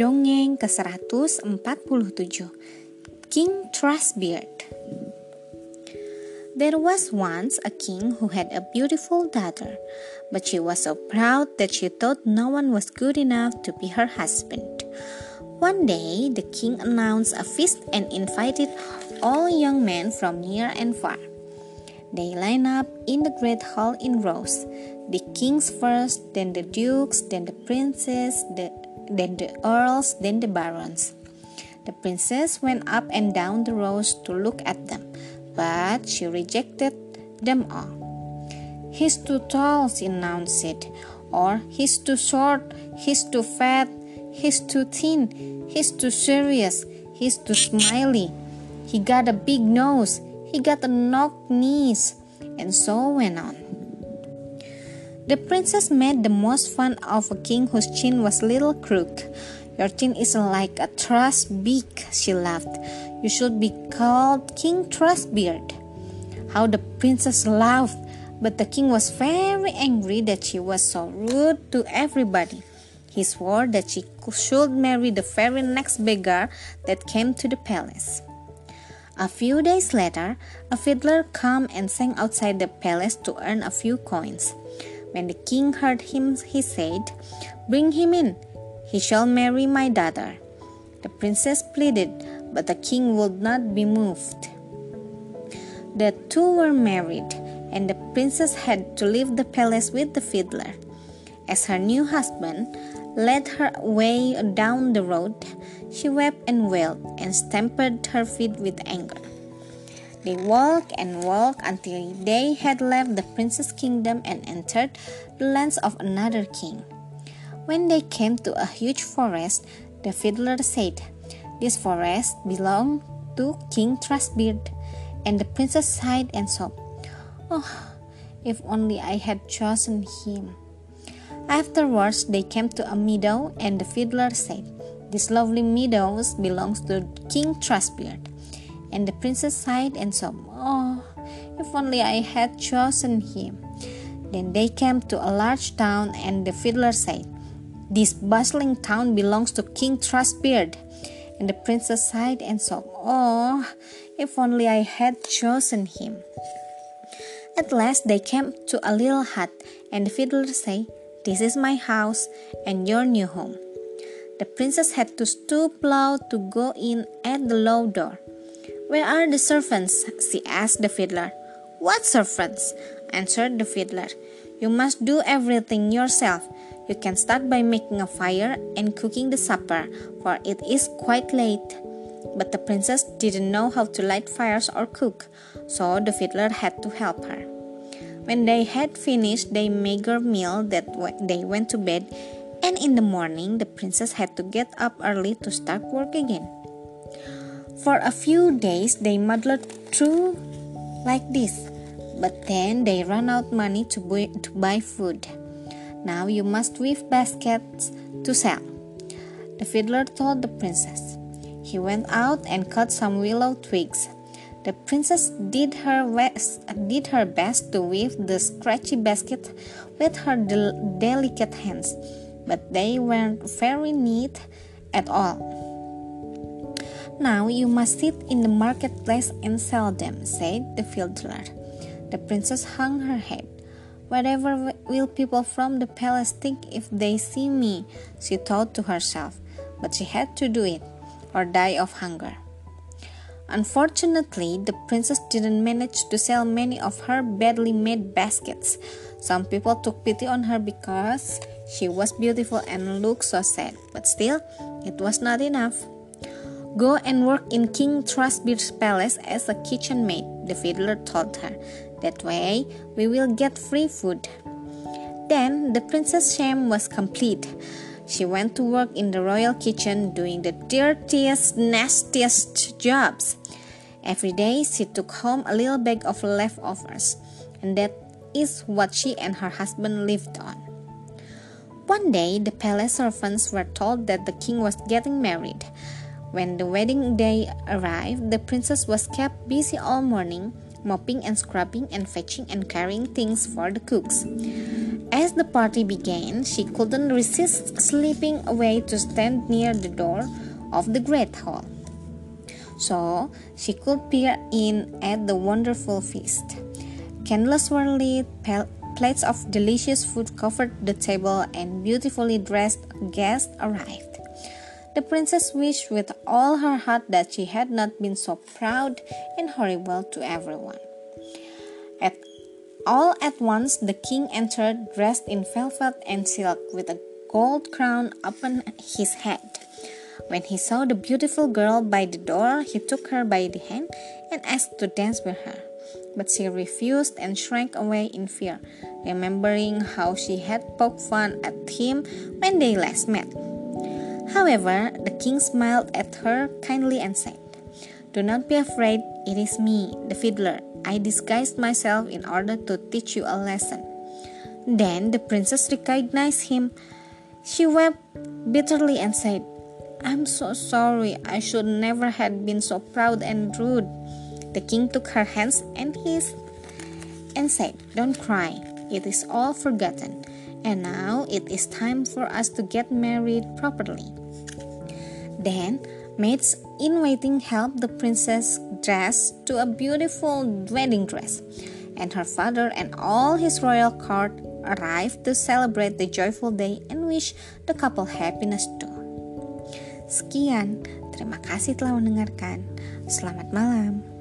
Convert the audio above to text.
Dongeng ke-147 King Trustbeard There was once a king who had a beautiful daughter, but she was so proud that she thought no one was good enough to be her husband. One day, the king announced a feast and invited all young men from near and far. They lined up in the great hall in rows, the kings first, then the dukes, then the princes, the then the earls, then the barons. The princess went up and down the rows to look at them, but she rejected them all. He's too tall, she announced it, or he's too short, he's too fat, he's too thin, he's too serious, he's too smiley, he got a big nose, he got a knock knees, and so went on. The princess made the most fun of a king whose chin was little crook. Your chin is like a thrush beak, she laughed. You should be called King Trustbeard. How the princess laughed, but the king was very angry that she was so rude to everybody. He swore that she should marry the very next beggar that came to the palace. A few days later, a fiddler came and sang outside the palace to earn a few coins. When the king heard him, he said, Bring him in. He shall marry my daughter. The princess pleaded, but the king would not be moved. The two were married, and the princess had to leave the palace with the fiddler. As her new husband led her way down the road, she wept and wailed and stamped her feet with anger. They walked and walked until they had left the prince's kingdom and entered the lands of another king. When they came to a huge forest, the fiddler said, This forest belonged to King Trustbeard. And the princess sighed and sobbed, Oh, if only I had chosen him. Afterwards, they came to a meadow, and the fiddler said, This lovely meadow belongs to King Trustbeard. And the princess sighed and sobbed, Oh, if only I had chosen him. Then they came to a large town, and the fiddler said, This bustling town belongs to King Trustbeard. And the princess sighed and sobbed, Oh, if only I had chosen him. At last they came to a little hut, and the fiddler said, This is my house and your new home. The princess had to stoop low to go in at the low door. Where are the servants? she asked the fiddler. What servants? answered the fiddler. You must do everything yourself. You can start by making a fire and cooking the supper, for it is quite late. But the princess didn't know how to light fires or cook, so the fiddler had to help her. When they had finished their meager meal, that they went to bed, and in the morning the princess had to get up early to start work again. For a few days they muddled through like this, but then they ran out money to buy, to buy food. Now you must weave baskets to sell. The fiddler told the princess. He went out and cut some willow twigs. The princess did her best, did her best to weave the scratchy basket with her del- delicate hands, but they weren't very neat at all. Now you must sit in the marketplace and sell them, said the fiddler. The princess hung her head. Whatever will people from the palace think if they see me? she thought to herself, but she had to do it or die of hunger. Unfortunately, the princess didn't manage to sell many of her badly made baskets. Some people took pity on her because she was beautiful and looked so sad, but still, it was not enough. Go and work in King Trustbeard's palace as a kitchen maid, the fiddler told her. That way, we will get free food. Then the princess' shame was complete. She went to work in the royal kitchen doing the dirtiest, nastiest jobs. Every day she took home a little bag of leftovers, and that is what she and her husband lived on. One day, the palace servants were told that the king was getting married. When the wedding day arrived, the princess was kept busy all morning, mopping and scrubbing and fetching and carrying things for the cooks. As the party began, she couldn't resist slipping away to stand near the door of the great hall. So she could peer in at the wonderful feast. Candles were lit, plates of delicious food covered the table, and beautifully dressed guests arrived. The princess wished with all her heart that she had not been so proud and horrible to everyone. At all at once the king entered dressed in velvet and silk with a gold crown upon his head. When he saw the beautiful girl by the door, he took her by the hand and asked to dance with her. But she refused and shrank away in fear, remembering how she had poked fun at him when they last met. However, the king smiled at her kindly and said, Do not be afraid, it is me, the fiddler. I disguised myself in order to teach you a lesson. Then the princess recognized him. She wept bitterly and said, I'm so sorry. I should never have been so proud and rude. The king took her hands and his and said, Don't cry. It is all forgotten. And now it is time for us to get married properly. Then, maids in waiting helped the princess dress to a beautiful wedding dress, and her father and all his royal court arrived to celebrate the joyful day and wish the couple happiness too. Sekian, terima kasih telah mendengarkan. Selamat malam.